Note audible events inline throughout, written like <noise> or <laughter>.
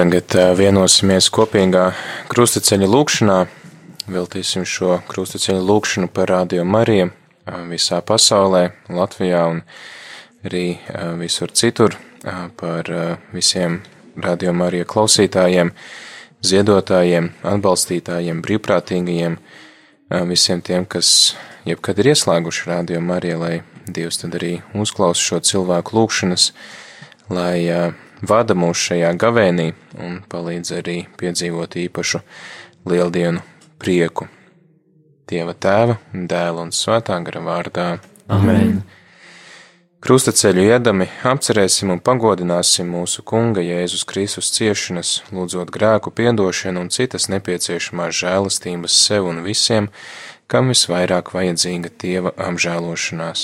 Tagad vienosimies kopīgā krustaceļa lūkšanā. Veltīsim šo krustaceļa lūkšanu par Radio Mariju visā pasaulē, Latvijā un arī visur citur, par visiem Radio Marija klausītājiem, ziedotājiem, atbalstītājiem, brīvprātīgajiem, visiem tiem, kas jebkad ir ieslēguši Radio Mariju, lai Dievs tad arī uzklausa šo cilvēku lūkšanas, lai vada mūs šajā gavēnī un palīdz arī piedzīvot īpašu lieldienu prieku. Dieva tēva, dēla un svētā gara vārdā. Amen! Krustaceļu iedami apcerēsim un pagodināsim mūsu Kunga Jēzus Kristus ciešanas, lūdzot grēku piedošanu un citas nepieciešamās žēlastības sev un visiem, kam visvairāk vajadzīga Dieva apžēlošanās.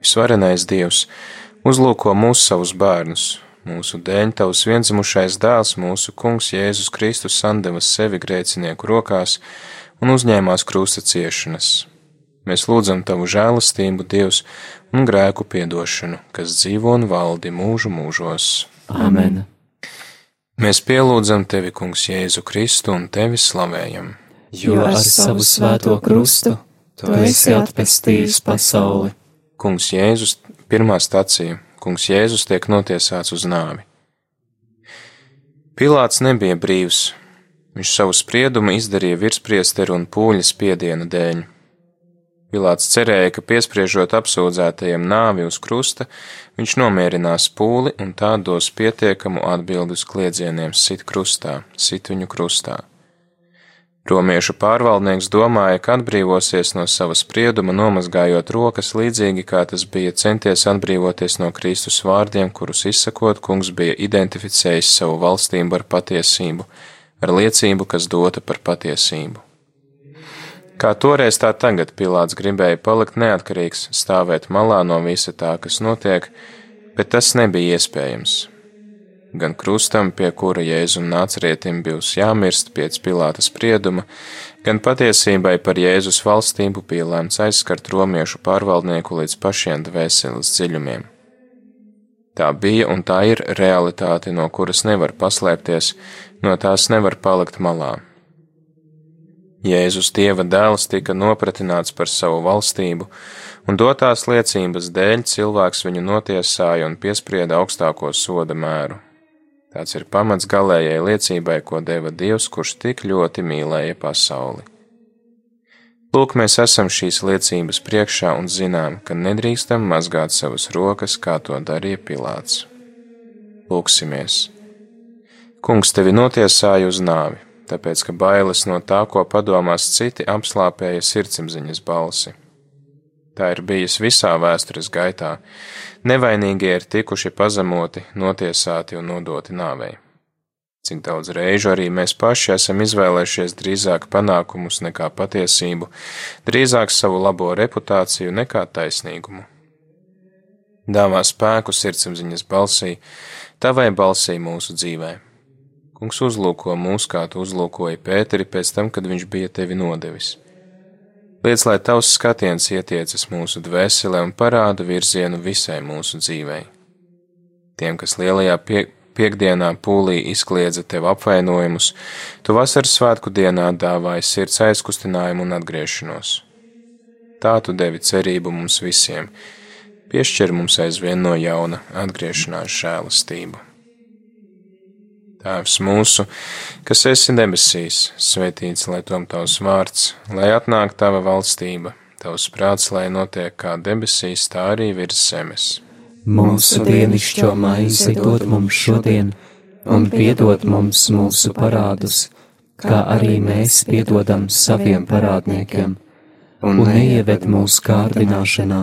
Visvarenais Dievs, Uzlūko mūsu savus bērnus, mūsu dēļ tavs vienzimušais dēls, mūsu kungs Jēzus Kristus sandeva sevi grēcinieku rokās un uzņēmās krusta ciešanas. Mēs lūdzam tavu žēlastību, Dievs, un grēku piedošanu, kas dzīvo un valdi mūžu mūžos. Amen! Mēs pielūdzam tevi, kungs Jēzu Kristu, un tevi slavējam. Jo ar savu svēto krustu tu esi atpestījis pasauli. Kungs Jēzus Pirmā stacija - Kungs Jēzus tiek notiesāts uz nāvi. Pilāts nebija brīvs. Viņš savu spriedumu izdarīja virspriesteru un pūļa spiediena dēļ. Pilāts cerēja, ka piespriežot apsūdzētajiem nāvi uz krusta, viņš nomierinās pūli un tā dos pietiekamu atbildi uz kliedzieniem sit krustā, sit viņu krustā. Romiešu pārvaldnieks domāja, ka atbrīvosies no sava sprieduma, nomazgājot rokas līdzīgi kā tas bija centies atbrīvoties no Kristus vārdiem, kurus izsakot, kungs bija identificējis savu valstību ar patiesību, ar liecību, kas dota par patiesību. Kā toreiz tā tagad Pilāts gribēja palikt neatkarīgs, stāvēt malā no visa tā, kas notiek, bet tas nebija iespējams gan krustam, pie kura Jēzum nācerietim bijis jāmirst pēc Pilāta sprieduma, gan patiesībai par Jēzus valstību bija lēmts aizskart romiešu pārvaldnieku līdz pašiem dvēseles dziļumiem. Tā bija un tā ir realitāte, no kuras nevar paslēpties, no tās nevar palikt malā. Jēzus Dieva dēls tika nopratināts par savu valstību, un dotās liecības dēļ cilvēks viņu notiesāja un piesprieda augstāko soda mēru. Tāds ir pamats galējai liecībai, ko deva Dievs, kurš tik ļoti mīlēja pasauli. Lūk, mēs esam šīs liecības priekšā un zinām, ka nedrīkstam mazgāt savas rokas, kā to darīja Pilāts. Lūksimies! Kungs tevi notiesāja uz nāvi, tāpēc, ka bailes no tā, ko padomās citi, apslāpēja sirdsapziņas balsi. Tā ir bijis visā vēstures gaitā. Nevainīgie ir tikuši pazemoti, notiesāti un nodoti nāvei. Cik daudz reižu arī mēs paši esam izvēlējušies drīzāk panākumus nekā patiesību, drīzāk savu labo reputāciju nekā taisnīgumu. Dāvā spēku sirdsapziņas balsī, tavai balsī mūsu dzīvē. Kungs uzlūko mūs, kā tu uzlūkoji Pēteri pēc tam, kad viņš bija tevi nodevis. Liec, lai tavs skatiens ietiecas mūsu dvēselē un parāda virzienu visai mūsu dzīvei. Tiem, kas lielajā pie, piekdienā pūlī izkliedza tev apvainojumus, tu vasaras svētku dienā dāvāji sirds aizkustinājumu un atgriešanos. Tā tu devi cerību mums visiem, piešķir mums aizvien no jauna atgriešanās žēlastību. Tēvs mūsu, kas esi debesīs, svētīts lai tom tavs vārds, lai atnāk tava valstība, tavs prāts, lai notiek kā debesīs, tā arī virs zemes. Mūsu dienascho maizi dod mums šodien, un piedod mums mūsu parādus, kā arī mēs piedodam saviem parādniekiem, un neieved mūsu kārdināšanā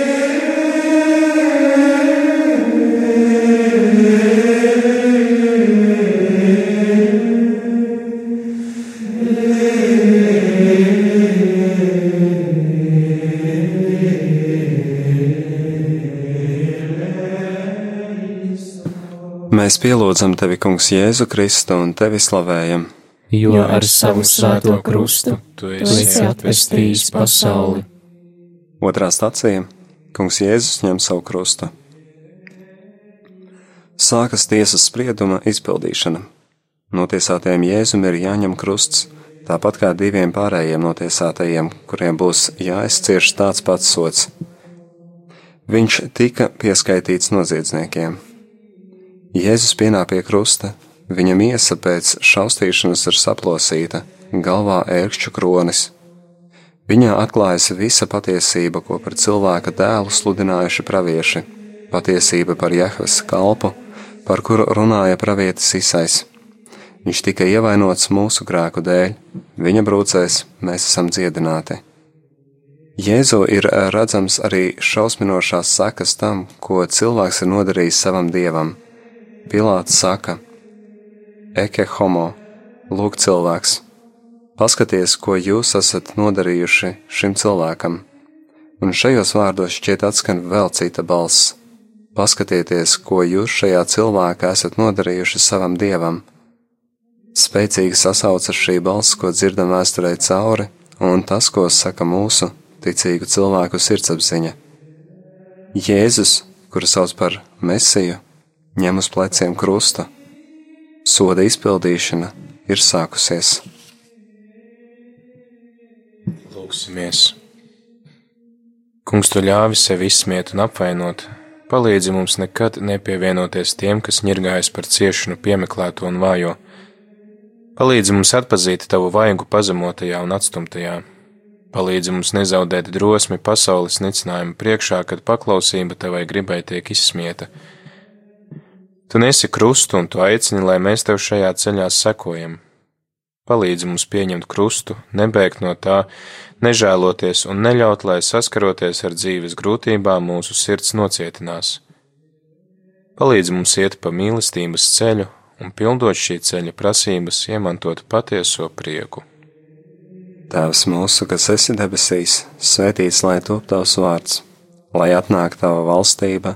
Mēs pielūdzam tevi, Kungs, Jēzu Kristu un tevi slavējam. Jo ar savu svēto krustu tu esi atvestījis pasauli. Otrā stācija - Kungs Jēzus ņem savu krustu. Sākas tiesas sprieduma izpildīšana. Notiesātajiem Jēzum ir jāņem krusts, tāpat kā diviem pārējiem notiesātajiem, kuriem būs jāizcieš tāds pats sots. Viņš tika pieskaitīts noziedzniekiem. Jēzus pienāk pie krusta, viņa miesa pēc šaustīšanas ir saplosīta, galvā ērkšķu kronis. Viņā atklājas visa patiesība, ko par cilvēka dēlu sludinājuši pravieši, patiesība par Jehvas kalpu, par kuru runāja pravietis Isais. Viņš tika ievainots mūsu grēku dēļ, viņa brūcēs mēs esam dziedināti. Jēzu ir redzams arī šausminošās sekas tam, ko cilvēks ir nodarījis savam dievam. Pilāts saka: Eke homo, lūk, cilvēks, paskaties, ko jūs esat nodarījuši šim cilvēkam. Un šajos vārdos šķiet atskan vēl cita balss: Paskatieties, ko jūs šajā cilvēkā esat nodarījuši savam dievam. Spēcīgi sasaucas šī balss, ko dzirdam vēsturē cauri, un tas, ko saka mūsu ticīgu cilvēku sirdsapziņa. Jēzus, kuru sauc par Mesiju, ņem uz pleciem krustu. Soda izpildīšana ir sākusies. Lūksimies! Kungs, tu ļāvi sevi izsmiet un apvainot, palīdzi mums nekad nepievienoties tiem, kas ņirgājas par ciešanu, piemeklēto un vājo. Palīdzi mums atpazīt tavu vaigu pazemotajā un atstumtajā. Palīdzi mums nezaudēt drosmi pasaules nicinājumu priekšā, kad paklausība tevai gribai tiek izsmieta Tu nesi krustu un tu aicini, lai mēs tev šajā ceļā sekojam. Palīdzi mums pieņemt krustu, nebeigt no tā, nežēloties un neļaut, lai saskaroties ar dzīves grūtībām mūsu sirds nocietinās. Palīdzi mums iet pa mīlestības ceļu un pildot šī ceļa prasības, iemantot patieso prieku. Tēvs mūsu, kas esi debesīs, svētīts lai top tavs vārds, lai atnāk tava valstība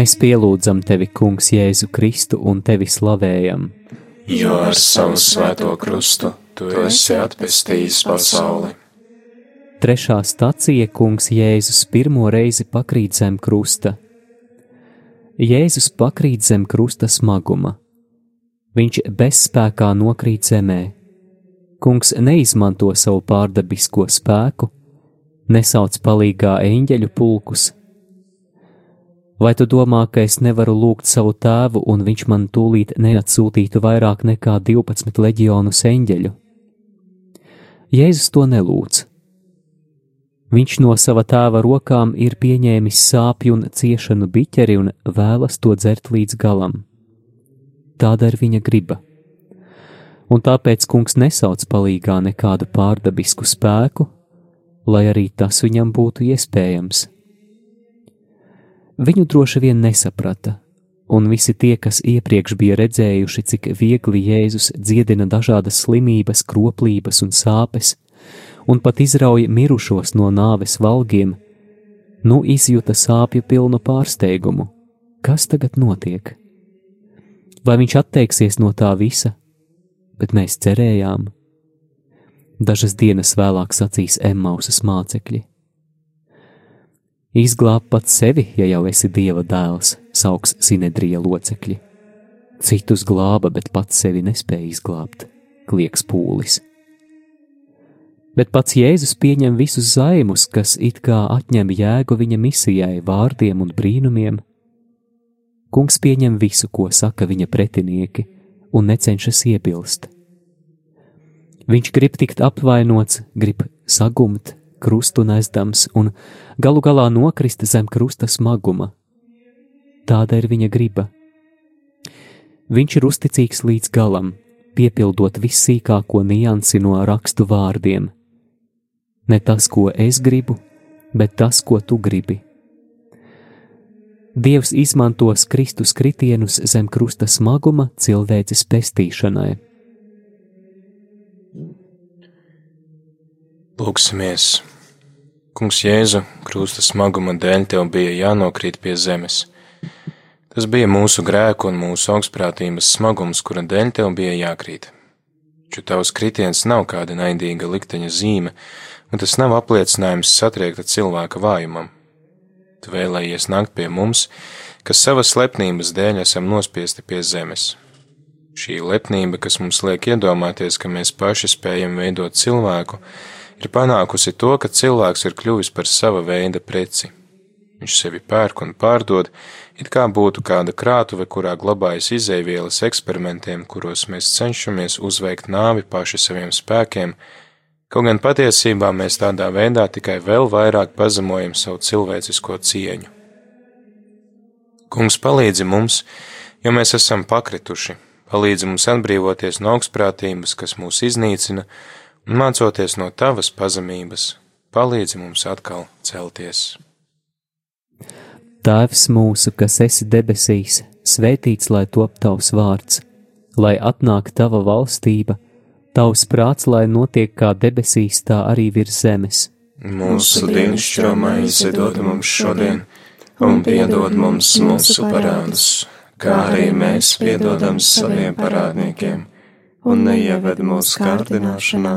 Mēs pielūdzam tevi, Kungs, Jēzu Kristu un tevi slavējam. Jo ar savu svēto krustu tu esi atpestījis pasauli. Trešā stacija Kungs Jēzus pirmo reizi pakrīt zem krusta. Jēzus pakrīt zem krusta smaguma. Viņš bezspēkā nokrīt zemē. Kungs neizmanto savu pārdabisko spēku, nesauc palīgā eņģeļu pulkus, Vai tu domā, ka es nevaru lūgt savu tēvu, un viņš man tūlīt neatsūtītu vairāk nekā 12 leģionus eņģeļu? Jēzus to nelūdz. Viņš no sava tēva rokām ir pieņēmis sāpju un ciešanu biķeri un vēlas to dzert līdz galam. Tāda ir viņa griba. Un tāpēc kungs nesauc palīgā nekādu pārdabisku spēku, lai arī tas viņam būtu iespējams. Viņu droši vien nesaprata, un visi tie, kas iepriekš bija redzējuši, cik viegli Jēzus dziedina dažādas slimības, kroplības un sāpes, un pat izrauj mirušos no nāves valgiem, nu izjuta sāpju pilnu pārsteigumu. Kas tagad notiek? Vai viņš atteiksies no tā visa? Bet mēs cerējām. Dažas dienas vēlāk sacīs Emmausas mācekļi. Izglāb pats sevi, ja jau esi dieva dēls, sauks Sinedrija locekļi. Citus glāba, bet pats sevi nespēja izglābt, klieks pūlis. Bet pats Jēzus pieņem visus zaimus, kas it kā atņem jēgu viņa misijai, vārdiem un brīnumiem. Kungs pieņem visu, ko saka viņa pretinieki, un necenšas iebilst. Viņš grib tikt apvainots, grib sagumt, krustu nesdams un galu galā nokrist zem krusta smaguma. Tāda ir viņa griba. Viņš ir uzticīgs līdz galam, piepildot vissīkāko niansi no rakstu vārdiem. Ne tas, ko es gribu, bet tas, ko tu gribi. Dievs izmantos Kristus kritienus zem krusta smaguma cilvēces pestīšanai. Lūksimies! Kungs Jēzu, krusta smaguma dēļ tev bija jānokrīt pie zemes. Tas bija mūsu grēku un mūsu augstprātības smagums, kura dēļ tev bija jākrīt. Taču tavs kritiens nav kāda naidīga likteņa zīme, un tas nav apliecinājums satriekta cilvēka vājumam. Tu vēlējies nākt pie mums, kas savas lepnības dēļ esam nospiesti pie zemes. Šī lepnība, kas mums liek iedomāties, ka mēs paši spējam veidot cilvēku, ir panākusi to, ka cilvēks ir kļuvis par sava veida preci. Viņš sevi pērk un pārdod, it kā būtu kāda krātuve, kurā glabājas izēvielas eksperimentiem, kuros mēs cenšamies uzveikt nāvi paši saviem spēkiem, kaut gan patiesībā mēs tādā veidā tikai vēl vairāk pazemojam savu cilvēcisko cieņu. Kungs palīdzi mums, jo mēs esam pakrituši, palīdzi mums atbrīvoties no augstprātības, kas mūs iznīcina, mācoties no tavas pazemības, palīdzi mums atkal celties. Tēvs mūsu, kas esi debesīs, svētīts lai top tavs vārds, lai atnāk tava valstība, tavs prāts, lai notiek kā debesīs, tā arī virs zemes. Mūsu dienascho maizi dod mums šodien, un piedod mums mūsu parādus, kā arī mēs piedodam saviem parādniekiem, un neieved mūsu kārdināšanā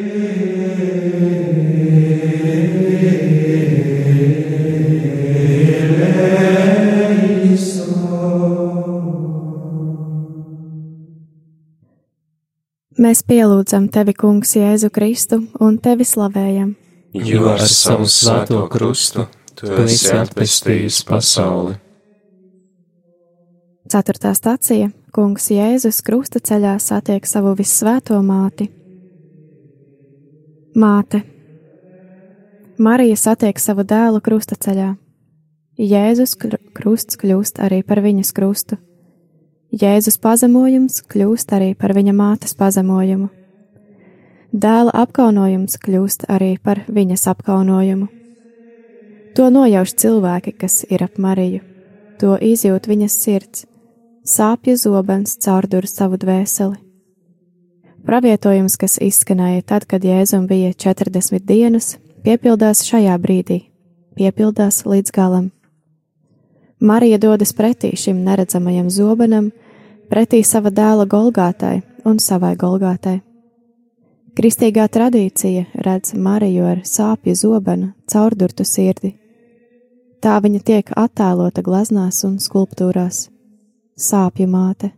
Mēs pielūdzam tevi, Kungs, Jēzu Kristu un tevi slavējam. Jo ar savu svēto krustu tu esi atpestījis pasauli. Ceturtā stacija - Kungs Jēzus krusta ceļā satiek savu vissvēto māti. Māte. Marija satiek savu dēlu krusta ceļā. Jēzus krusts kļūst arī par viņas krustu. Jēzus pazemojums kļūst arī par viņa mātes pazemojumu. Dēla apkaunojums kļūst arī par viņas apkaunojumu. To nojauš cilvēki, kas ir ap Mariju, to izjūt viņas sirds, sāpju zobens caurdur savu dvēseli. Pravietojums, kas izskanēja tad, kad Jēzum bija 40 dienas, piepildās šajā brīdī, piepildās līdz galam. Marija dodas pretī šim neredzamajam zobenam, pretī sava dēla Golgātai un savai Golgātai. Kristīgā tradīcija redz Mariju ar sāpju zobenu caurdurtu sirdi. Tā viņa tiek attēlota glaznās un skulptūrās - sāpju māte.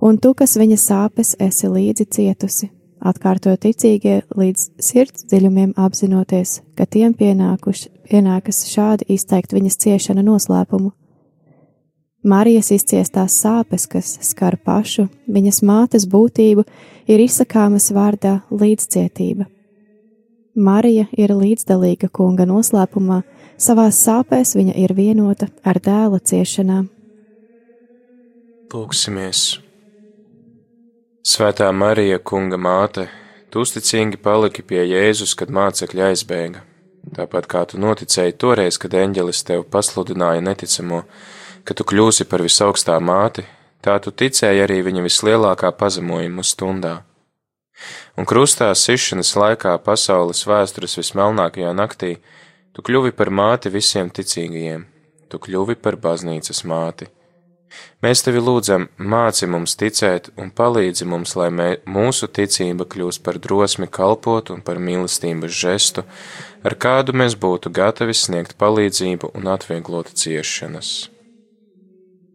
Un tu, kas viņa sāpes esi līdzi cietusi, atkārto ticīgie līdz sirds dziļumiem apzinoties, ka tiem pienākuši, pienākas šādi izteikt viņas ciešana noslēpumu. Marijas izciestās sāpes, kas skar pašu viņas mātes būtību, ir izsakāmas vārdā līdzcietība. Marija ir līdzdalīga kunga noslēpumā, savās sāpēs viņa ir vienota ar dēla ciešanām. Lūksimies! Svētā Marija, kunga māte, tu uzticīgi paliki pie Jēzus, kad mācekļi aizbēga. Tāpat kā tu noticēji toreiz, kad eņģelis tev pasludināja neticamo, ka tu kļūsi par visaugstā māti, tā tu ticēji arī viņa vislielākā pazemojuma stundā un krustā sišanas laikā pasaules vēstures vismelnākajā naktī tu kļuvi par māti visiem ticīgajiem, tu kļuvi par baznīcas māti. Mēs tevi lūdzam, māci mums ticēt un palīdzi mums, lai mē, mūsu ticība kļūst par drosmi kalpot un par mīlestības žestu, ar kādu mēs būtu gatavi sniegt palīdzību un atvieglot ciešanas.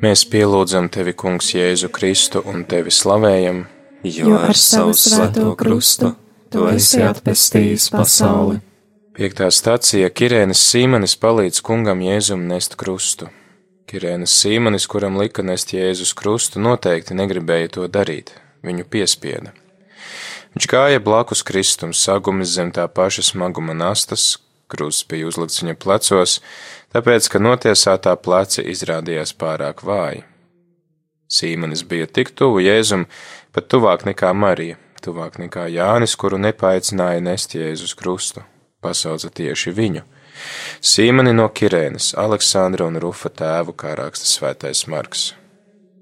Mēs pielūdzam tevi, Kungs, Jēzu Kristu un tevi slavējam, jo ar savu svēto krustu tu esi atpestījis pasauli. Piektā stācija Kirēnas Sīmanis palīdz kungam Jēzum nest krustu. Kirēnas Sīmanis, kuram lika nest Jēzus krustu, noteikti negribēja to darīt, viņu piespieda. Viņš gāja blakus Kristum, sagumis zem tā paša smaguma nastas, krusts bija uzlikts viņa plecos, tāpēc, ka notiesātā pleci izrādījās pārāk vāji. Sīmanis bija tik tuvu Jēzum, pat tuvāk nekā Marija, tuvāk nekā Jānis, kuru nepaicināja nest Jēzus krustu, pasauca tieši viņu. Sīmani no Kirēnas, Aleksandra un Rufa tēvu, kā raksta svētais Marks.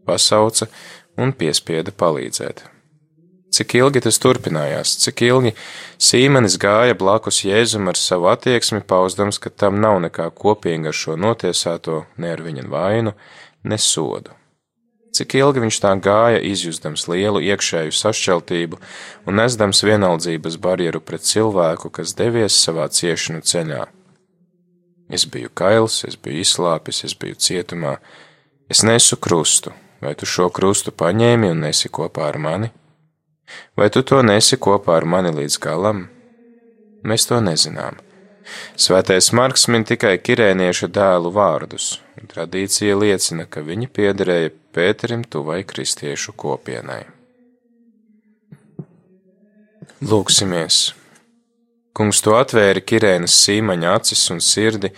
Pasauca un piespieda palīdzēt. Cik ilgi tas turpinājās, cik ilgi Sīmenis gāja blakus Jēzum ar savu attieksmi, pausdams, ka tam nav nekā kopīga ar šo notiesāto, ne ar viņa vainu, ne sodu. Cik ilgi viņš tā gāja, izjustams lielu iekšēju sašķeltību un nesdams vienaldzības barjeru pret cilvēku, kas devies savā ciešanu ceļā. Es biju kails, es biju izslāpis, es biju cietumā, es nesu krustu, vai tu šo krustu paņēmi un nesi kopā ar mani? Vai tu to nesi kopā ar mani līdz galam? Mēs to nezinām. Svētais Marks min tikai kirēnieša dēlu vārdus, un tradīcija liecina, ka viņi piederēja Pēterim tuvai kristiešu kopienai. Lūksimies! Kungs to atvēra Kirēnas sīmaņa acis un sirdi,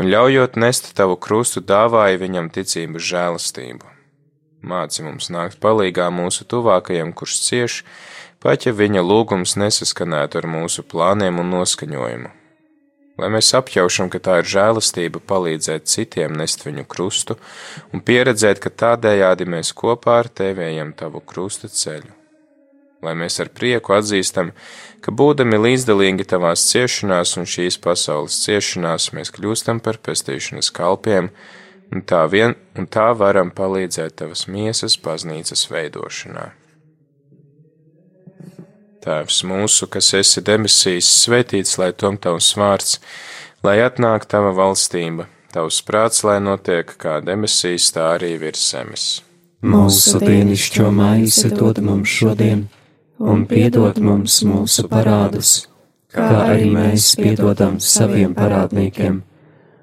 un ļaujot nest tavu krustu, dāvāja viņam ticības žēlastību. Māci mums nākt palīgā mūsu tuvākajam, kurš cieš, pat ja viņa lūgums nesaskanētu ar mūsu plāniem un noskaņojumu. Lai mēs apjaušam, ka tā ir žēlastība palīdzēt citiem nest viņu krustu un pieredzēt, ka tādējādi mēs kopā ar tevi ejam tavu krusta ceļu. Lai mēs ar prieku atzīstam, ka būdami līdzdalīgi tavās ciešanās un šīs pasaules ciešanās, mēs kļūstam par pestīšanas kalpiem, un tā vien un tā varam palīdzēt tavas miesas baznīcas veidošanā. Tēvs mūsu, kas esi debesīs, svētīts lai tom tavs vārds, lai atnāk tava valstība, tavs prāts, lai notiek kā debesīs, tā arī virs zemes. Mūsu dienascho maizi dod mums šodien, un piedod mums mūsu parādus, kā arī mēs piedodam saviem parādniekiem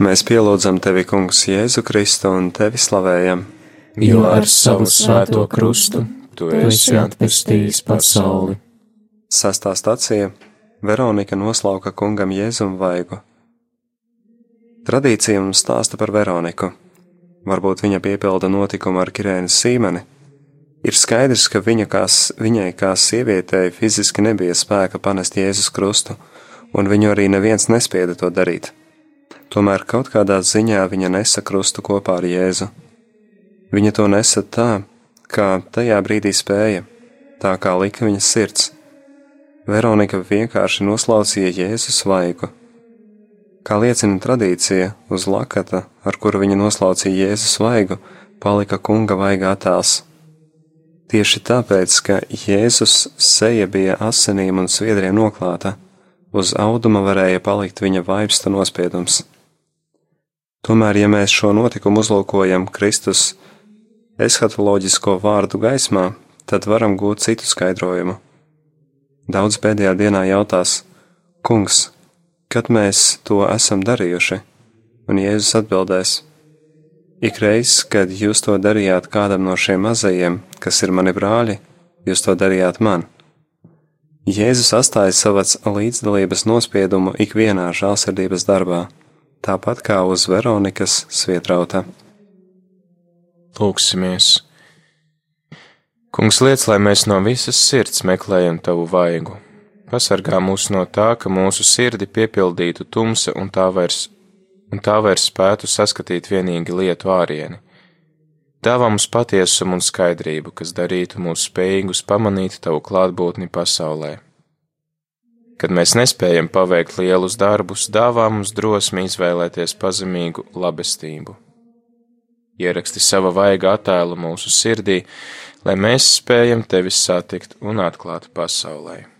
Mēs pielūdzam tevi, Kungs, Jēzu Kristu un tevi slavējam. Jo ar savu svēto krustu tu esi atpestījis pasauli. Sastā stacija Veronika noslauka kungam Jēzum vaigu. Tradīcija mums stāsta par Veroniku. Varbūt viņa piepilda notikumu ar Kirēnas sīmeni. Ir skaidrs, ka viņa kā, viņai kā sievietei fiziski nebija spēka panest Jēzus krustu, un viņu arī neviens nespieda to darīt. Tomēr kaut kādā ziņā viņa nesa krustu kopā ar Jēzu. Viņa to nesa tā, kā tajā brīdī spēja, tā kā lika viņas sirds. Veronika vienkārši noslaucīja Jēzus vaigu. Kā liecina tradīcija, uz lakata, ar kuru viņa noslaucīja Jēzus vaigu, palika kunga vaiga attēls. Tieši tāpēc, ka Jēzus seja bija asinīm un sviedriem noklāta, uz auduma varēja palikt viņa vaipsta nospiedums. Tomēr, ja mēs šo notikumu uzlūkojam Kristus eshatoloģisko vārdu gaismā, tad varam gūt citu skaidrojumu. Daudz pēdējā dienā jautās: Kungs, kad mēs to esam darījuši? Un Jēzus atbildēs: Ikreiz, kad jūs to darījāt kādam no šiem mazajiem, kas ir mani brāļi, jūs to darījāt man. Jēzus atstāja savas līdzdalības nospiedumu ikvienā žēlsirdības darbā, tāpat kā uz Veronikas svietrauta. Lūksimies! Kungs liec, lai mēs no visas sirds meklējam tavu vaigu. Pasargā mūs no tā, ka mūsu sirdi piepildītu tumsa un tā vairs, un tā vairs spētu saskatīt vienīgi lietu ārieni. Dāvā mums patiesumu un skaidrību, kas darītu mūs spējīgus pamanīt tavu klātbūtni pasaulē. Kad mēs nespējam paveikt lielus darbus, dāvā mums drosmi izvēlēties pazemīgu labestību ieraksti sava vaiga attēlu mūsu sirdī, lai mēs spējam tevi satikt un atklāt pasaulē.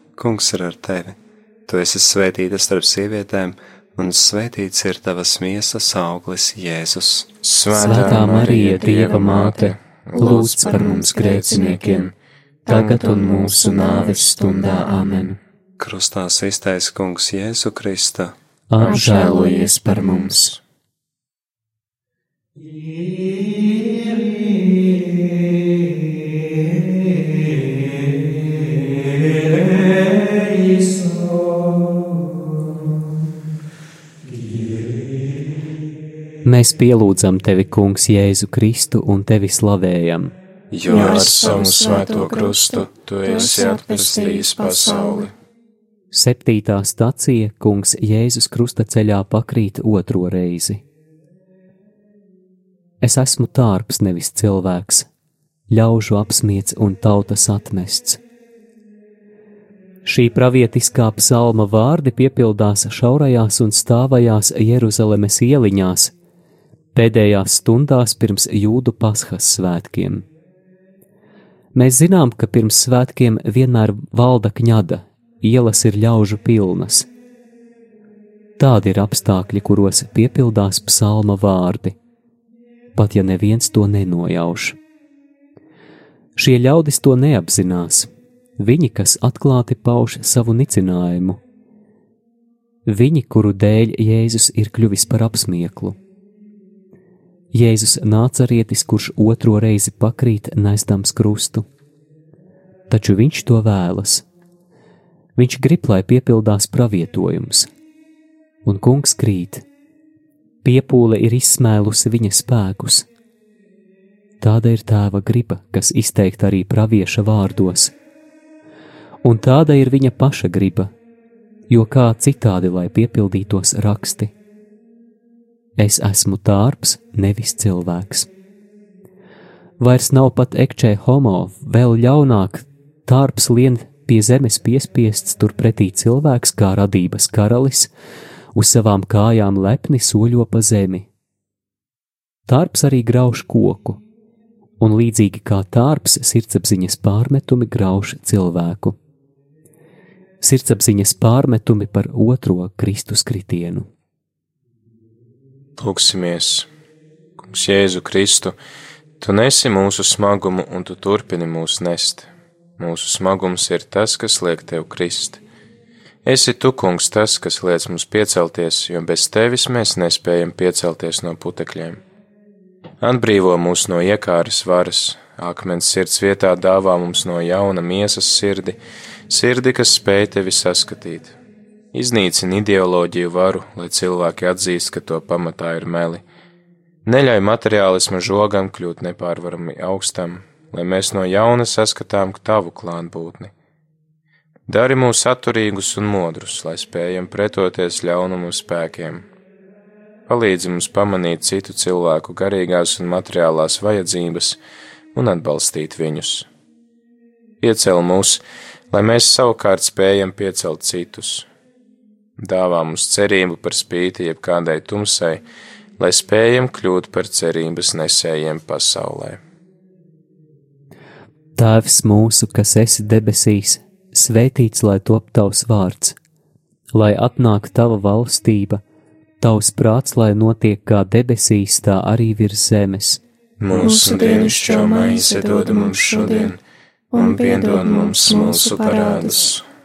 Kungs ir ar tevi. Tu esi svētīta starp sievietēm, un svētīts ir tavas miesas auglis, Jēzus. Svētā Marija, Dieva māte, lūdz par mums grēciniekiem, tagad un mūsu nāves stundā amen. Krustā iztaisa Kungs Jēzu Krista. Apžēlojies par mums! Mēs pielūdzam tevi, Kungs, Jēzu Kristu un tevi slavējam. Jo ar savu svēto krustu tu esi atpestījis pasauli. Septītā stacija Kungs Jēzus krusta ceļā pakrīt otro reizi. Es esmu tārps, nevis cilvēks, ļaužu apsmiets un tautas atmests. Šī pravietiskā psalma vārdi piepildās šaurajās un stāvajās Jeruzalemes ieliņās, pēdējās stundās pirms jūdu pasхas svētkiem. Mēs zinām, ka pirms svētkiem vienmēr valda kņada, ielas ir ļaužu pilnas. Tādi ir apstākļi, kuros piepildās psalma vārdi, pat ja neviens to nenojauš. Šie ļaudis to neapzinās, viņi, kas atklāti pauž savu nicinājumu, viņi, kuru dēļ Jēzus ir kļuvis par apsmieklu. Jēzus nācarietis, kurš otro reizi pakrīt nesdams krustu, taču viņš to vēlas. Viņš grib, lai piepildās pravietojums, un kungs krīt. Piepūle ir izsmēlusi viņa spēkus. Tāda ir tēva griba, kas izteikta arī pravieša vārdos. Un tāda ir viņa paša griba, jo kā citādi, lai piepildītos raksti. Es esmu tārps, nevis cilvēks. Vairs nav pat ekčē homo, vēl ļaunāk, tārps lien pie zemes piespiests turpretī cilvēks kā radības karalis, uz savām kājām lepni soļo pa zemi. Tārps arī grauž koku, un līdzīgi kā tārps sirdsapziņas pārmetumi grauž cilvēku. Sirdsapziņas pārmetumi par otro Kristus kritienu. Lūksimies, Kungs, Jēzu Kristu, Tu nesi mūsu smagumu un Tu turpini mūs nest. Mūsu smagums ir tas, kas liek Tev krist. Esi Tu, Kungs, tas, kas liec mums piecelties, jo bez Tevis mēs nespējam piecelties no putekļiem. Atbrīvo mūs no iekāras varas, akmens sirds vietā dāvā mums no jauna miesas sirdi, sirdi, kas spēj Tevi saskatīt Iznīcina ideoloģiju varu, lai cilvēki atzīst, ka to pamatā ir meli. Neļauj materiālisma žogam kļūt nepārvarami augstam, lai mēs no jauna saskatām tavu klātbūtni. Dari mūs atturīgus un modrus, lai spējam pretoties ļaunumu spēkiem. Palīdzi mums pamanīt citu cilvēku garīgās un materiālās vajadzības un atbalstīt viņus. Iecel mūs, lai mēs savukārt spējam piecelt citus dāvā mums cerību par spīti jebkādai tumsai, lai spējam kļūt par cerības nesējiem pasaulē. Tēvs mūsu, kas esi debesīs, svētīts lai top tavs vārds, lai atnāk tava valstība, tavs prāts, lai notiek kā debesīs, tā arī virs zemes. Mūsu dienascho maize dod mums šodien, un piedod mums mūsu parādus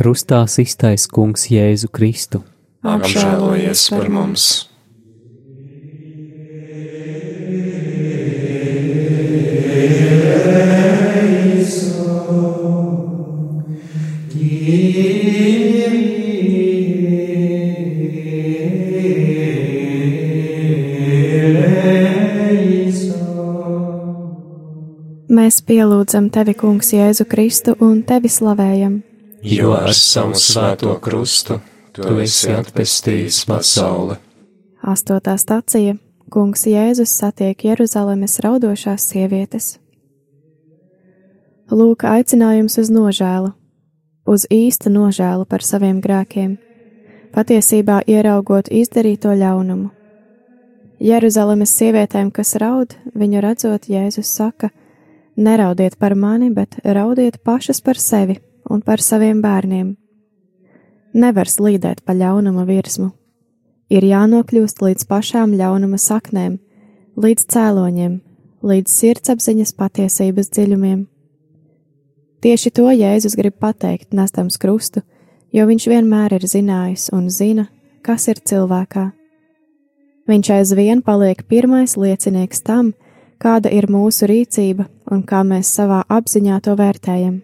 krustā iztais kungs Jēzu Kristu. Apžēlojies par mums! Mēs pielūdzam tevi, Kungs, Jēzu Kristu un tevi slavējam jo ar savu svēto krustu tu esi atpestījis pasauli. Astotā stacija Kungs Jēzus satiek Jeruzalemes raudošās sievietes. Lūk, aicinājums uz nožēlu, uz īstu nožēlu par saviem grēkiem, patiesībā ieraugot izdarīto ļaunumu. Jeruzalemes sievietēm, kas raud, viņu redzot, Jēzus saka: Neraudiet par mani, bet raudiet pašas par sevi un par saviem bērniem. Nevar slīdēt pa ļaunuma virsmu. Ir jānokļūst līdz pašām ļaunuma saknēm, līdz cēloņiem, līdz sirdsapziņas patiesības dziļumiem. Tieši to Jēzus grib pateikt, nestams krustu, jo viņš vienmēr ir zinājis un zina, kas ir cilvēkā. Viņš aizvien paliek pirmais liecinieks tam, kāda ir mūsu rīcība un kā mēs savā apziņā to vērtējam.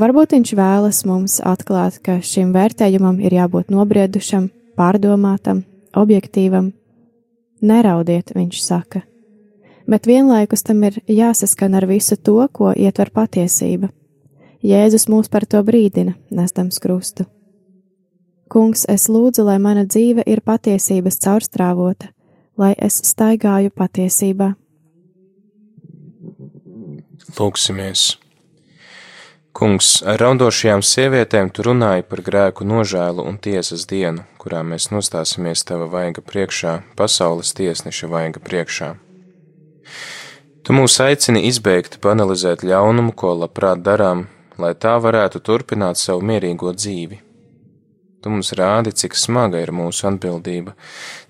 Varbūt viņš vēlas mums atklāt, ka šim vērtējumam ir jābūt nobriedušam, pārdomātam, objektīvam. Neraudiet, viņš saka, bet vienlaikus tam ir jāsaskan ar visu to, ko ietver patiesība. Jēzus mūs par to brīdina, nesdams krustu. Kungs, es lūdzu, lai mana dzīve ir patiesības caurstrāvota, lai es staigāju patiesībā. Lūksimies! Kungs, ar raudošajām sievietēm tu runāji par grēku nožēlu un tiesas dienu, kurā mēs nostāsimies tava vaiga priekšā, pasaules tiesneša vaiga priekšā. Tu mūs aicini izbeigt, banalizēt ļaunumu, ko labprāt darām, lai tā varētu turpināt savu mierīgo dzīvi. Tu mums rādi, cik smaga ir mūsu atbildība,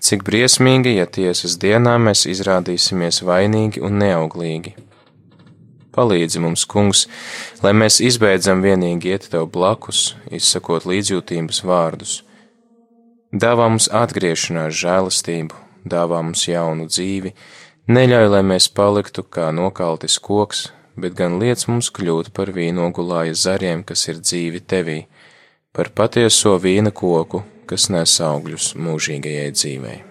cik briesmīgi, ja tiesas dienā mēs izrādīsimies vainīgi un neauglīgi. Palīdzi mums, kungs, lai mēs izbeidzam vienīgi iet tev blakus, izsakot līdzjūtības vārdus. Dāvā mums atgriešanās žēlastību, dāvā mums jaunu dzīvi, neļauj, lai mēs paliktu kā nokaltis koks, bet gan liec mums kļūt par vīnogulāja zariem, kas ir dzīvi tevī par patieso vīna koku, kas nes augļus mūžīgajai dzīvei.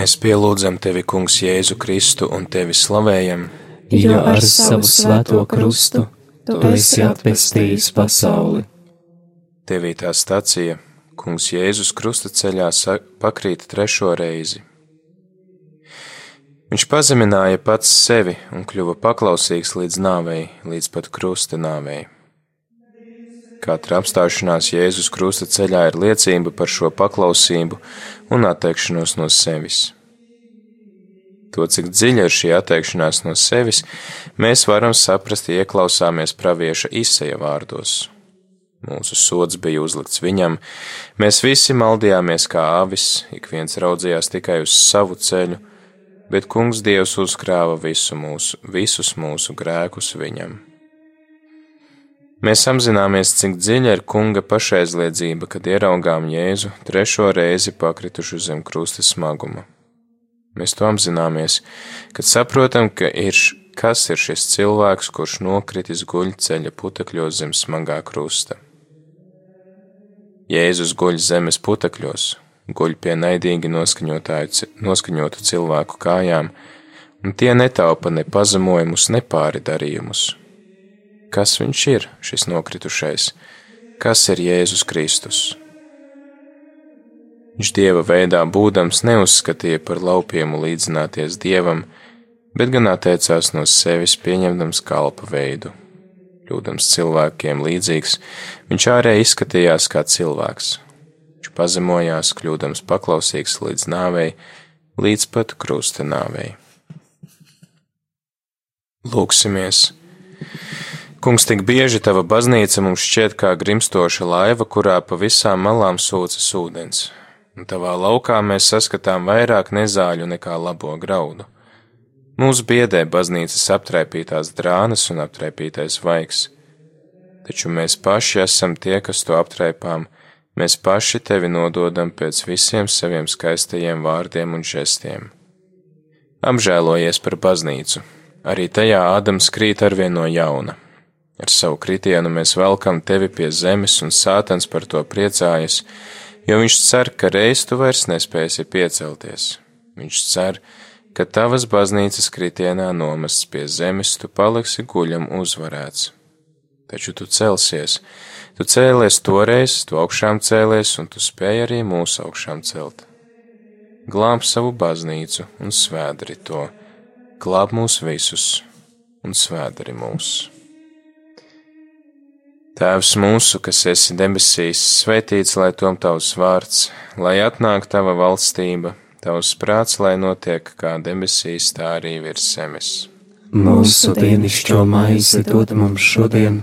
Mēs pielūdzam tevi, Kungs, Jēzu Kristu un tevi slavējam, jo ar savu svēto krustu tu esi atpestījis pasauli. Devītā stacija Kungs Jēzus krustaceļā pakrīt trešo reizi. Viņš pazemināja pats sevi un kļuva paklausīgs līdz nāvei, līdz pat krusta nāvei. Katra apstāšanās Jēzus krusta ceļā ir liecība par šo paklausību un atteikšanos no sevis. To, cik dziļa ir šī atteikšanās no sevis, mēs varam saprast, ja ieklausāmies pravieša izseja vārdos. Mūsu sods bija uzlikts viņam, mēs visi maldījāmies kā avis, ik viens raudzījās tikai uz savu ceļu, bet Kungs Dievs uzkrāva visu mūsu, visus mūsu grēkus viņam. Mēs apzināmies, cik dziļa ir Kunga pašaizliedzība, kad ieraugām Jēzu trešo reizi pakritušu zem krusta smaguma. Mēs to apzināmies, kad saprotam, ka ir, kas ir šis cilvēks, kurš nokritis guļ ceļa putekļos zem smagā krusta. Jēzus guļ zemes putekļos, guļ pie naidīgi noskaņotu cilvēku kājām, un tie netaupa ne pazemojumus, ne pāri darījumus. Kas viņš ir, šis nokritušais? Kas ir Jēzus Kristus? Viņš dieva veidā būdams neuzskatīja par laupiemu līdzināties dievam, bet gan atteicās no sevis pieņemdams kalpa veidu kļūdams cilvēkiem līdzīgs, viņš ārēji izskatījās kā cilvēks. Viņš pazemojās, kļūdams paklausīgs līdz nāvei, līdz pat krusta nāvei. Lūksimies! Kungs, tik bieži tava baznīca mums šķiet kā grimstoša laiva, kurā pa visām malām sūcas ūdens, un tavā laukā mēs saskatām vairāk nezāļu nekā labo graudu. Mūs biedē baznīcas aptraipītās drānas un aptraipītais vaigs, taču mēs paši esam tie, kas to aptraipām, mēs paši tevi nododam pēc visiem saviem skaistajiem vārdiem un žestiem. Apžēlojies par baznīcu, arī tajā Ādams krīt arvien no jauna. Ar savu kritienu mēs velkam tevi pie zemes, un sātans par to priecājas, jo viņš cer, ka reiz tu vairs nespēsi piecelties. Viņš cer, ka tavas baznīcas kritienā nomests pie zemes, tu paliksi guļam uzvarēts. Taču tu celsies, tu cēlies toreiz, tu augšām cēlies, un tu spēj arī mūsu augšām celt. Glāb savu baznīcu un svēdari to, glāb mūs visus un svēdari mūs. Tēvs mūsu, kas esi debesīs, svētīts lai tom tavs vārds, lai atnāk tava valstība Tavs prāts, lai notiek kā debesīs, tā arī virs zemes. Mūsu dienascho maizi dod mums šodien,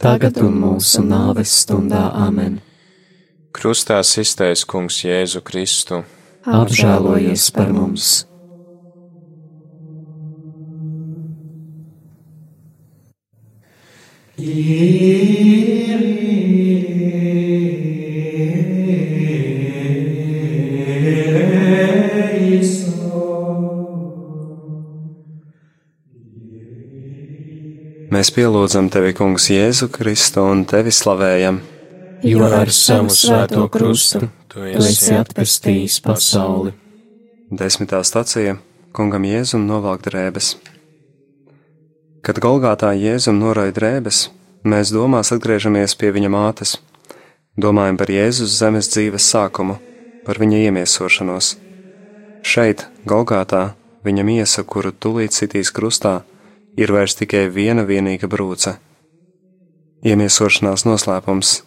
tagad un mūsu nāves stundā amen. Krustā iztais kungs Jēzu Kristu. Apžēlojies par mums! Mēs pielūdzam tevi, Kungs, Jēzu Kristu un tevi slavējam. Jo ar savu svēto krustu tu esi atpestījis pasauli. Desmitā stacija Kungam Jēzum novelk drēbes. Kad Golgātā Jēzum noraida drēbes, mēs domās atgriežamies pie viņa mātes, domājam par Jēzus zemes dzīves sākumu, par viņa iemiesošanos. Šeit, Golgātā, viņa miesa, kuru tulīt sitīs krustā, ir vairs tikai viena vienīga brūce. Iemiesošanās noslēpums.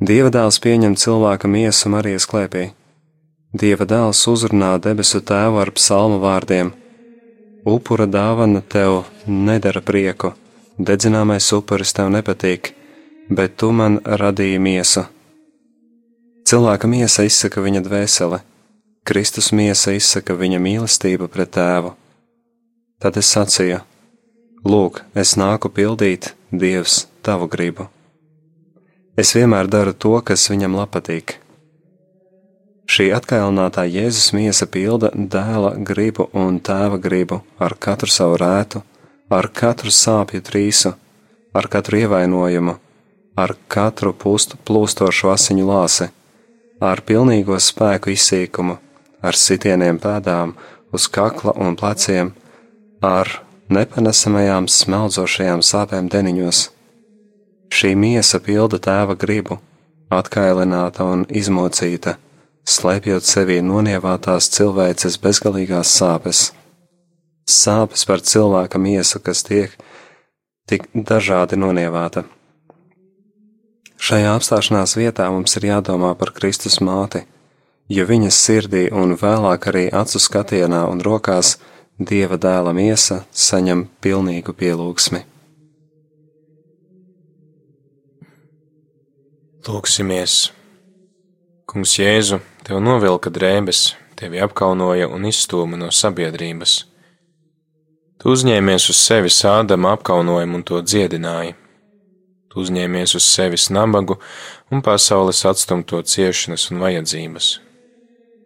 Dieva dēls pieņem cilvēka miesu Marijas klēpī. Dieva dēls uzrunā debesu tēvu ar psalmu vārdiem: Upura dāvana tev nedara prieku, dedzināmais upuris tev nepatīk, bet tu man radīji miesu. Cilvēka miesa izsaka viņa dvēseli, Kristus miesa izsaka viņa mīlestību pret tēvu. Tad es sacīju: Lūk, es nāku pildīt, Dievs, tavu gribu. Es vienmēr daru to, kas viņam patīk. Šī atkailinātā Jēzus miesa pilda dēla gribu un tēva gribu ar katru savu rētu, ar katru sāpju trīsu, ar katru ievainojumu, ar katru pustu plūstošu asiņu lāsi, ar pilnīgo spēku izsīkumu, ar sitieniem pēdām uz kakla un pleciem, ar nepanesamajām smeldzošajām sāpēm deniņos. Šī miesa pilda tēva gribu, atkailināta un izmocīta, slēpjot sevī nonievātās cilvēces bezgalīgās sāpes. Sāpes par cilvēka miesu, kas tiek tik dažādi nonievāta. Šajā apstāšanās vietā mums ir jādomā par Kristus māti, jo viņas sirdī un vēlāk arī acu skatienā un rokās Dieva dēla miesa saņem pilnīgu pielūgsmi. Lūksimies! Kungs Jēzu, tev novilka drēbes, tevi apkaunoja un izstūma no sabiedrības. Tu uzņēmies uz sevi sādama apkaunojumu un to dziedināji. Tu uzņēmies uz sevis nabagu un pasaules atstumto ciešanas un vajadzības.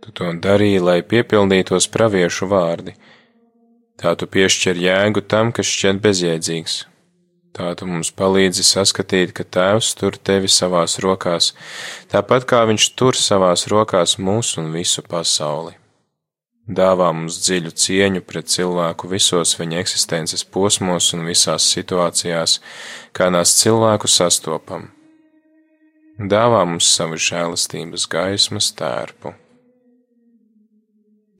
Tu to darīji, lai piepildītos praviešu vārdi – Tā tu piešķir jēgu tam, kas šķiet bezjēdzīgs. Tā tu mums palīdzi saskatīt, ka Tēvs tur tevi savās rokās, tāpat kā Viņš tur savās rokās mūs un visu pasauli. Dāvā mums dziļu cieņu pret cilvēku visos viņa eksistences posmos un visās situācijās, kādās cilvēku sastopam. Dāvā mums savu žēlastības gaismas tērpu.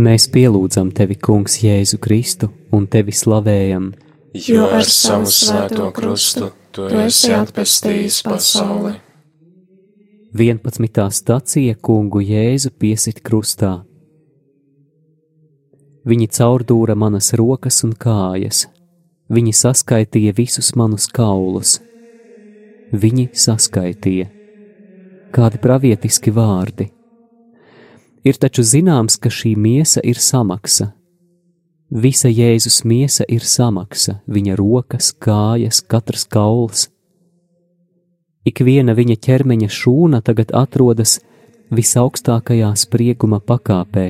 Mēs pielūdzam tevi, Kungs, Jēzu Kristu un tevi slavējam, jo ar savu svēto krustu tu esi atpestījis pasauli. 11. stacija kungu Jēzu piesit krustā. Viņi caurdūra manas rokas un kājas, viņi saskaitīja visus manus kaulus. Viņi saskaitīja. Kādi pravietiski vārdi! Ir taču zināms, ka šī miesa ir samaksa. Visa Jēzus miesa ir samaksa, viņa rokas, kājas, katrs kauls Ik viena viņa ķermeņa šūna tagad atrodas visaugstākajā sprieguma pakāpē.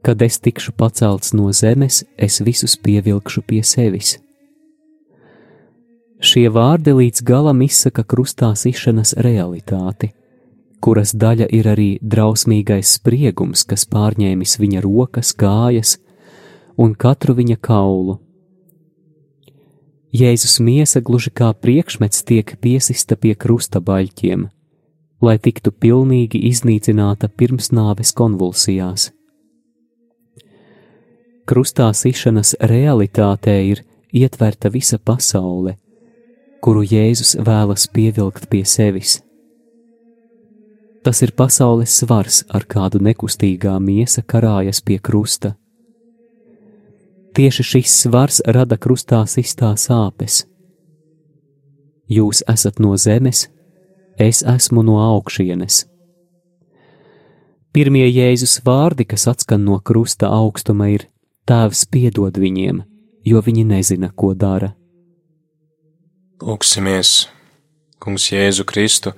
Kad es tikšu pacelts no zemes, es visus pievilkšu pie sevis. Šie vārdi līdz galam izsaka krustā sišanas realitāti, kuras daļa ir arī drausmīgais spriegums, kas pārņēmis viņa rokas, kājas un katru viņa kaulu Jēzus miesa gluži kā priekšmets tiek piesista pie krusta baļķiem, lai tiktu pilnīgi iznīcināta pirmsnāves konvulsijās. Krustā sišanas realitātē ir ietverta visa pasaule, kuru Jēzus vēlas pievilkt pie sevis. Tas ir pasaules svars, ar kādu nekustīgā miesa karājas pie krusta Tieši šis svars rada krustā sistā sāpes. Jūs esat no zemes, es esmu no augšienes. Pirmie Jēzus vārdi, kas atskan no krusta augstuma, ir: Tēvs piedod viņiem, jo viņi nezina, ko dara. Lūksimies, Kungs, Jēzu Kristu,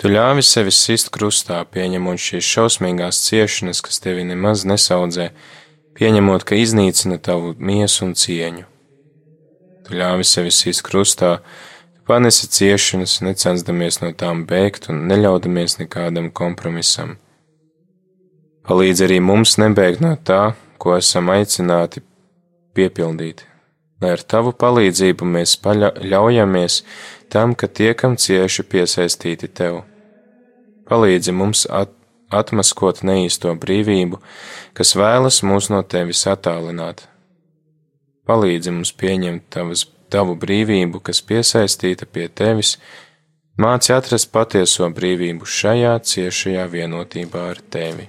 tu ļāvi sevi sist krustā, pieņemot šīs šausmīgās ciešanas, kas tevi nemaz nesaudzē pieņemot, ka iznīcina tavu miesu un cieņu. Tu ļāvi sevi sīst krustā, tu panesi ciešanas, necensdamies no tām bēgt un neļaudamies nekādam kompromisam. Palīdz arī mums nebēgt no tā, ko esam aicināti piepildīt, lai ar tavu palīdzību mēs ļaujamies tam, ka tiekam cieši piesaistīti tev. Palīdzi mums at atmaskot neīsto brīvību, kas vēlas mūs no tevis attālināt. Palīdzi mums pieņemt tavas, tavu brīvību, kas piesaistīta pie tevis, māci atrast patieso brīvību šajā ciešajā vienotībā ar tevi.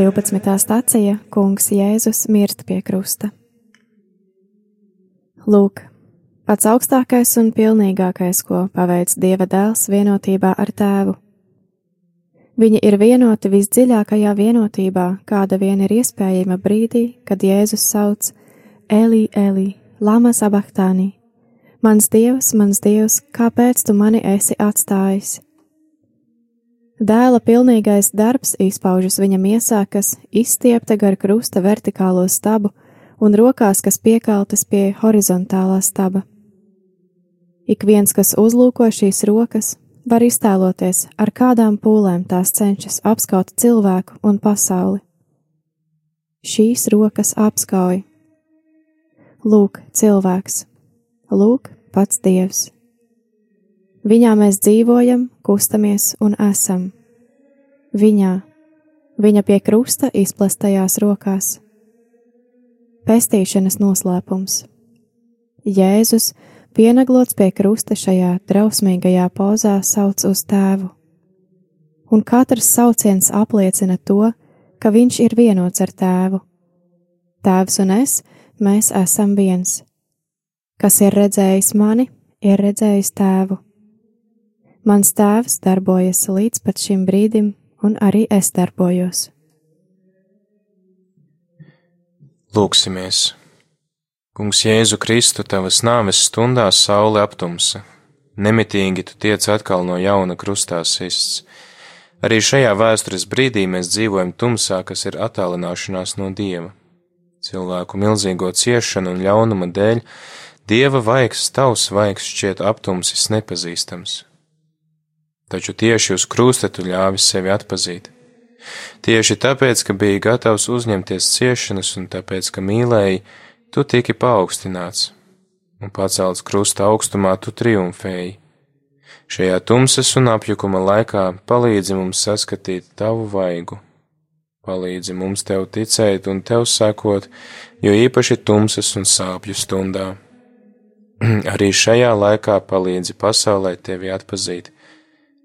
Divpadsmitā stācija Kungs Jēzus mirst pie krusta. Lūk, pats augstākais un pilnīgākais, ko paveic Dieva dēls vienotībā ar tēvu. Viņi ir vienoti visdziļākajā vienotībā, kāda vien ir iespējama brīdī, kad Jēzus sauc Elī, Elī, Lama Sabachtāni. Mans dievs, mans dievs, kāpēc tu mani esi atstājis? Dēla pilnīgais darbs izpaužas viņa miesā, kas izstiepta gar krusta vertikālo stabu un rokās, kas piekaltas pie horizontālā staba. Ik viens, kas uzlūko šīs rokas, Var iztēloties, ar kādām pūlēm tās cenšas apskaut cilvēku un pasauli. Šīs rokas apskauj. Lūk, cilvēks, lūk, pats Dievs. Viņā mēs dzīvojam, kustamies un esam. Viņā, viņa pie krusta izplestajās rokās. Pestīšanas noslēpums. Jēzus, pienaglots pie krusta šajā drausmīgajā pozā, sauc uz tēvu. Un katrs sauciens apliecina to, ka viņš ir vienots ar tēvu. Tēvs un es, mēs esam viens. Kas ir redzējis mani, ir redzējis tēvu. Mans tēvs darbojas līdz pat šim brīdim, un arī es darbojos. Lūksimies! Kungs Jēzu Kristu, tavas nāves stundās saule aptumsa, nemitīgi tu tiec atkal no jauna krustā sists. Arī šajā vēstures brīdī mēs dzīvojam tumsā, kas ir attālināšanās no Dieva. Cilvēku milzīgo ciešanu un ļaunuma dēļ Dieva vaigs, tavs vaigs šķiet aptumsis nepazīstams taču tieši uz krusta tu ļāvis sevi atpazīt. Tieši tāpēc, ka biji gatavs uzņemties ciešanas un tāpēc, ka mīlēji, tu tiki paaugstināts, un pacelts krusta augstumā tu triumfēji. Šajā tumsas un apjukuma laikā palīdzi mums saskatīt tavu vaigu, palīdzi mums tev ticēt un tev sekot, jo īpaši tumsas un sāpju stundā. <clears throat> Arī šajā laikā palīdzi pasaulē tevi atpazīt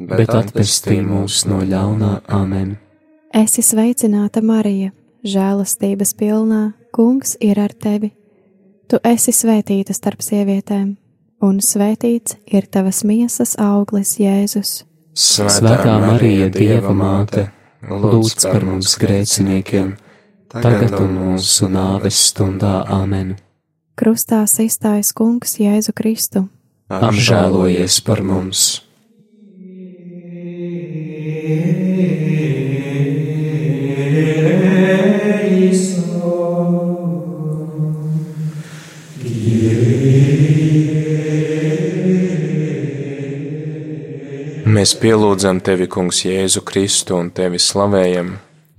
bet atpestī mūs no ļaunā amen. Esi sveicināta, Marija, žēlastības pilnā, Kungs ir ar tevi. Tu esi svētīta starp sievietēm, un svētīts ir tavas miesas auglis, Jēzus. Svētā Marija, Dieva māte, lūdz par mums grēciniekiem, tagad un mūsu nāves stundā amen. Krustā izstājas Kungs Jēzu Kristu. Apžēlojies par mums! Mēs pielūdzam tevi, Kungs, Jēzu Kristu un tevi slavējam,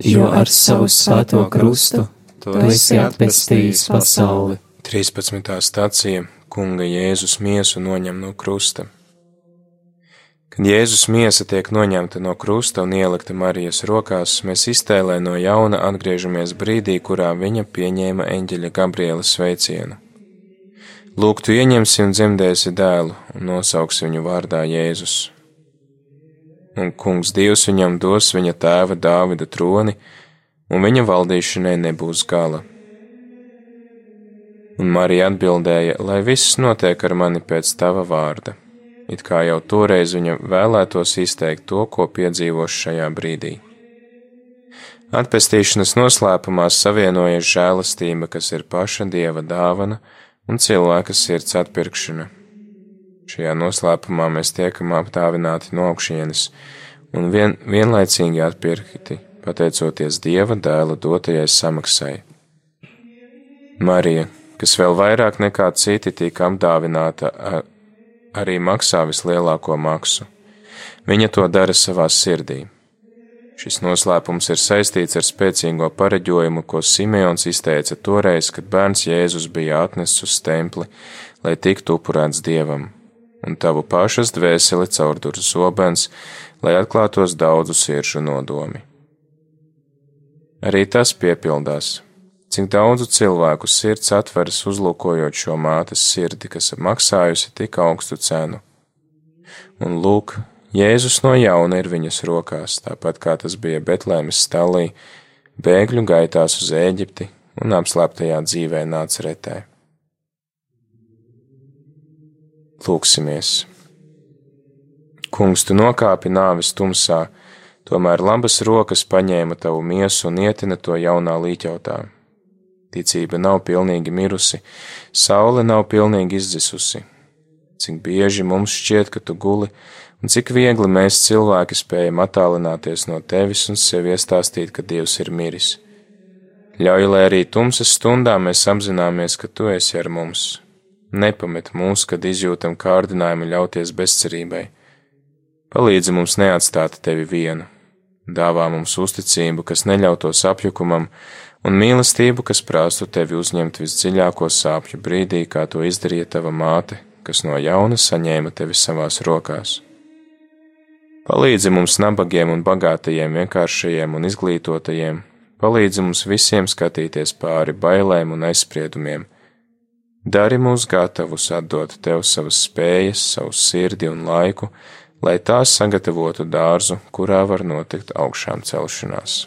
jo ar savu svēto krustu tu esi atpestījis pasauli. 13. stācija Kunga Jēzus miesu noņem no krusta. Kad Jēzus miesa tiek noņemta no krusta un ielikta Marijas rokās, mēs iztēlē no jauna atgriežamies brīdī, kurā viņa pieņēma eņģeļa Gabriela sveicienu. Lūk, tu ieņemsi un dzemdēsi dēlu un nosauksi viņu vārdā Jēzus un kungs Dievs viņam dos viņa tēva Dāvida troni, un viņa valdīšanai nebūs gala. Un Marija atbildēja, lai viss notiek ar mani pēc tava vārda, it kā jau toreiz viņa vēlētos izteikt to, ko piedzīvos šajā brīdī. Atpestīšanas noslēpumā savienojas žēlastība, kas ir paša dieva dāvana, un cilvēka sirds atpirkšana. Šajā noslēpumā mēs tiekam apdāvināti no augšienes un vien, vienlaicīgi atpirkti, pateicoties Dieva dēla dotajai samaksai. Marija, kas vēl vairāk nekā citi tika apdāvināta, arī maksā vislielāko maksu. Viņa to dara savā sirdī. Šis noslēpums ir saistīts ar spēcīgo pareģojumu, ko Simeons izteica toreiz, kad bērns Jēzus bija atnests uz templi, lai tiktu upurēts dievam un tavu pašas dvēseli caurdur zobens, lai atklātos daudzu siršu nodomi. Arī tas piepildās, cik daudzu cilvēku sirds atveras uzlūkojot šo mātes sirdi, kas maksājusi tik augstu cenu. Un lūk, Jēzus no jauna ir viņas rokās, tāpat kā tas bija Betlēmes stālī, bēgļu gaitās uz Ēģipti un apslēptajā dzīvē nāca retē. Lūksimies! Kungs, tu nokāpi nāves tumsā, tomēr labas rokas paņēma tavu miesu un ietina to jaunā līķautā. Ticība nav pilnīgi mirusi, saule nav pilnīgi izdzisusi. Cik bieži mums šķiet, ka tu guli, un cik viegli mēs cilvēki spējam attālināties no tevis un sev iestāstīt, ka Dievs ir miris. Ļauj, lai arī tumsas stundā mēs apzināmies, ka tu esi ar mums. Nepamet mūs, kad izjūtam kārdinājumu ļauties bezcerībai. Palīdzi mums neatstāt tevi vienu, dāvā mums uzticību, kas neļautos apjukumam, un mīlestību, kas prāstu tevi uzņemt visdziļāko sāpju brīdī, kā to izdarīja tava māte, kas no jauna saņēma tevi savās rokās. Palīdzi mums nabagiem un bagātajiem, vienkāršajiem un izglītotajiem, palīdzi mums visiem skatīties pāri bailēm un aizspriedumiem. Dari mūs gatavus atdot tev savas spējas, savu sirdi un laiku, lai tās sagatavotu dārzu, kurā var notikt augšām celšanās.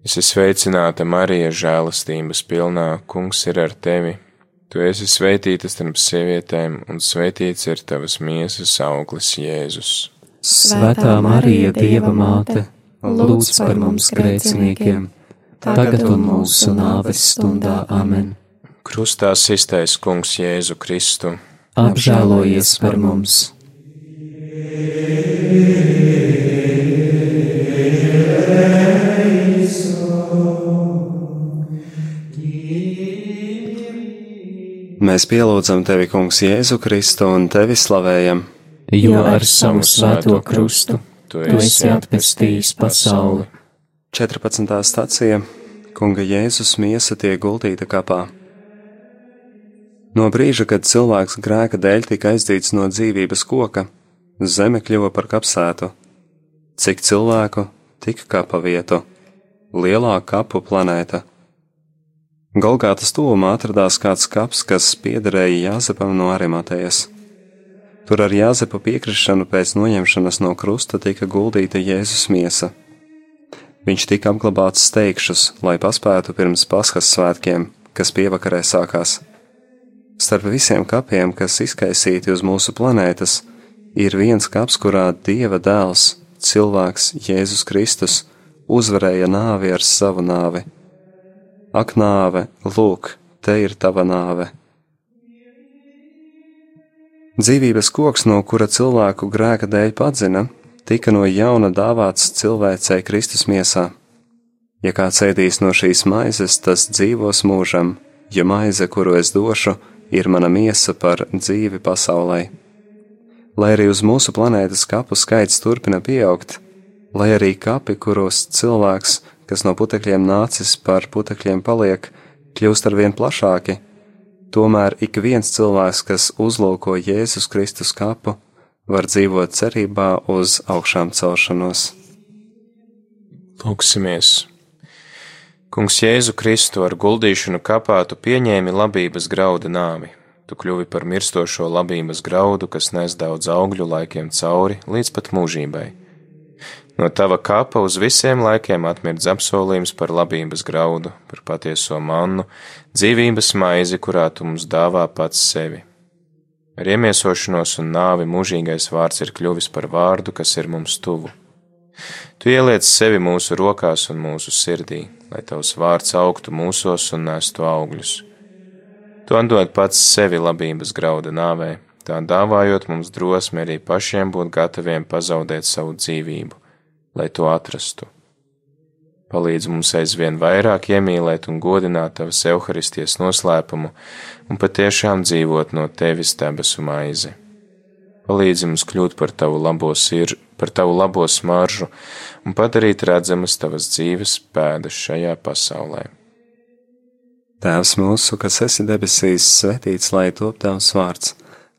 Es esmu sveicināta Marija, žēlastības pilnā, kungs ir ar tevi. Tu esi sveitīta starp sievietēm, un sveitīts ir tavas miesas auglis Jēzus. Svētā Marija, Dieva māte, lūdz par mums grēciniekiem, tagad un mūsu nāves stundā amen. Krustā iztais kungs Jēzu Kristu. Apžēlojies par mums! Mēs pielūdzam tevi, Kungs, Jēzu Kristu un tevi slavējam. Jo ar savu svēto krustu tu esi atpestījis pasauli. 14. stācija Kunga Jēzus miesa tiek guldīta kapā. No brīža, kad cilvēks grēka dēļ tika aizdīts no dzīvības koka, zeme kļuva par kapsētu. Cik cilvēku tika kapa vietu? Lielā kapu planēta Golgātas tuvumā atradās kāds kaps, kas piederēja Jāzepam no Arimatējas. Tur ar Jāzepa piekrišanu pēc noņemšanas no krusta tika guldīta Jēzus miesa. Viņš tika apglabāts steigšus, lai paspētu pirms Paskas svētkiem, kas pievakarē sākās. Starp visiem kapiem, kas izkaisīti uz mūsu planētas, ir viens kaps, kurā Dieva dēls, cilvēks Jēzus Kristus, uzvarēja nāvi ar savu nāvi Ak, nāve, lūk, te ir tava nāve. Dzīvības koks, no kura cilvēku grēka dēļ padzina, tika no jauna dāvāts cilvēcei Kristus miesā. Ja kāds ēdīs no šīs maizes, tas dzīvos mūžam, jo maize, kuru es došu, ir mana miesa par dzīvi pasaulē. Lai arī uz mūsu planētas kapu skaits turpina pieaugt, lai arī kapi, kuros cilvēks kas no putekļiem nācis par putekļiem paliek, kļūst ar vien plašāki, tomēr ik viens cilvēks, kas uzlūko Jēzus Kristus kapu, var dzīvot cerībā uz augšām celšanos. Lūksimies! Kungs Jēzu Kristu ar guldīšanu kapā tu pieņēmi labības grauda nāvi. Tu kļuvi par mirstošo labības graudu, kas nes daudz augļu laikiem cauri līdz pat mūžībai. No tava kapa uz visiem laikiem atmirdz apsolījums par labības graudu, par patieso mannu, dzīvības maizi, kurā tu mums dāvā pats sevi. Ar iemiesošanos un nāvi mūžīgais vārds ir kļuvis par vārdu, kas ir mums tuvu. Tu ieliec sevi mūsu rokās un mūsu sirdī, lai tavs vārds augtu mūsos un nestu augļus. Tu atdod pats sevi labības grauda nāvē, tā dāvājot mums drosmi arī pašiem būt gataviem pazaudēt savu dzīvību lai to atrastu. Palīdz mums aizvien vairāk iemīlēt un godināt tavas evaharistijas noslēpumu un patiešām dzīvot no tevis debesu maizi. Palīdzi mums kļūt par tavu labo sirdi, par tavu labo smaržu un padarīt redzamas tavas dzīves pēdas šajā pasaulē. Tēvs mūsu, kas esi debesīs, svētīts lai top tavs vārds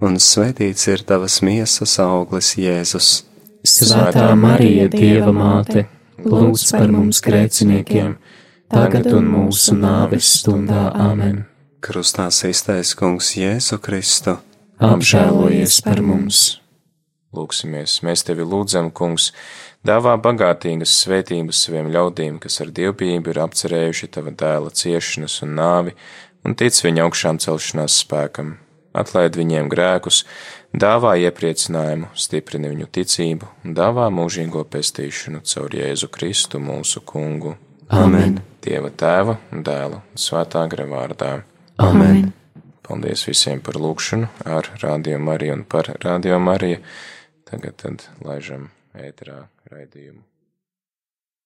un svētīts ir tavas miesas auglis, Jēzus. Svētā Marija, Dieva māte, lūdz par mums grēciniekiem, tagad un mūsu nāves stundā amen. Krustā iztais Kungs Jēzu Kristu. Apžēlojies par mums! Lūksimies, mēs tevi lūdzam, kungs, dāvā bagātīgas svētības saviem ļaudīm, kas ar dievbijību ir apcerējuši tava dēla ciešanas un nāvi, un tic viņa augšām celšanās spēkam. Atlaid viņiem grēkus, dāvā iepriecinājumu, stiprini viņu ticību un dāvā mūžīgo pestīšanu caur Jēzu Kristu mūsu kungu. Amen! Dieva tēva un dēla un svētā gara vārdā. Amen! Paldies visiem par lūgšanu ar Radio Mariju un par Radio Mariju. Tagad tad laižam ēterā raidījumu.